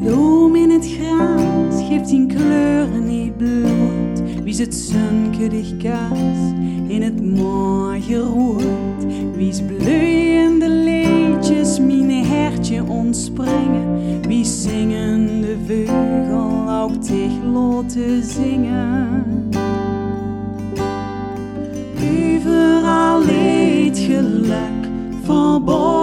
bloem in het gras geeft zijn kleuren niet bloed. Wie is het dicht kaas in het mooie roet, Wie is bloeiende leedjes mine hertje ontspringen. Wie zingende vögel ook tegen laten zingen. Overal leed geluk verborgen.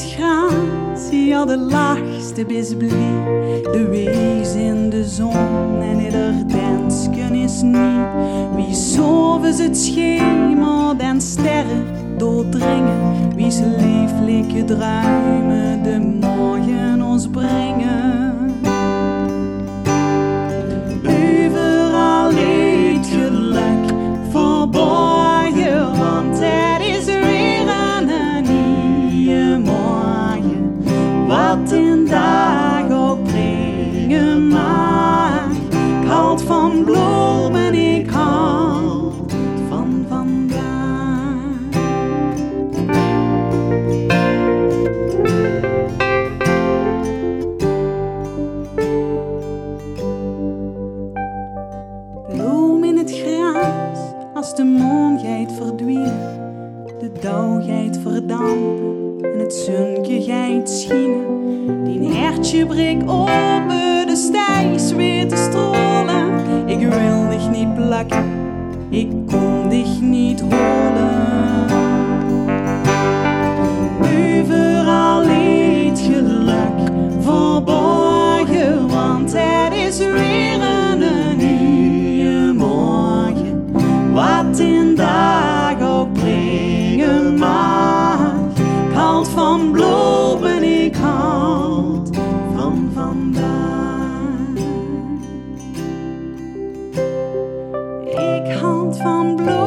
Het gras, ja de lachste is blij. De wees in de zon en ieder dansken is niet. Wie zovens het schema en sterren doordringen. Wie's lieflijke druimen als de maan geit verdwijnen, de dauw geit verdampen en het zunkje geit schienen. Die hertje breekt open, de stijs weer te strolen. Ik wil dich niet plakken, ik kom dich niet holen. van blue.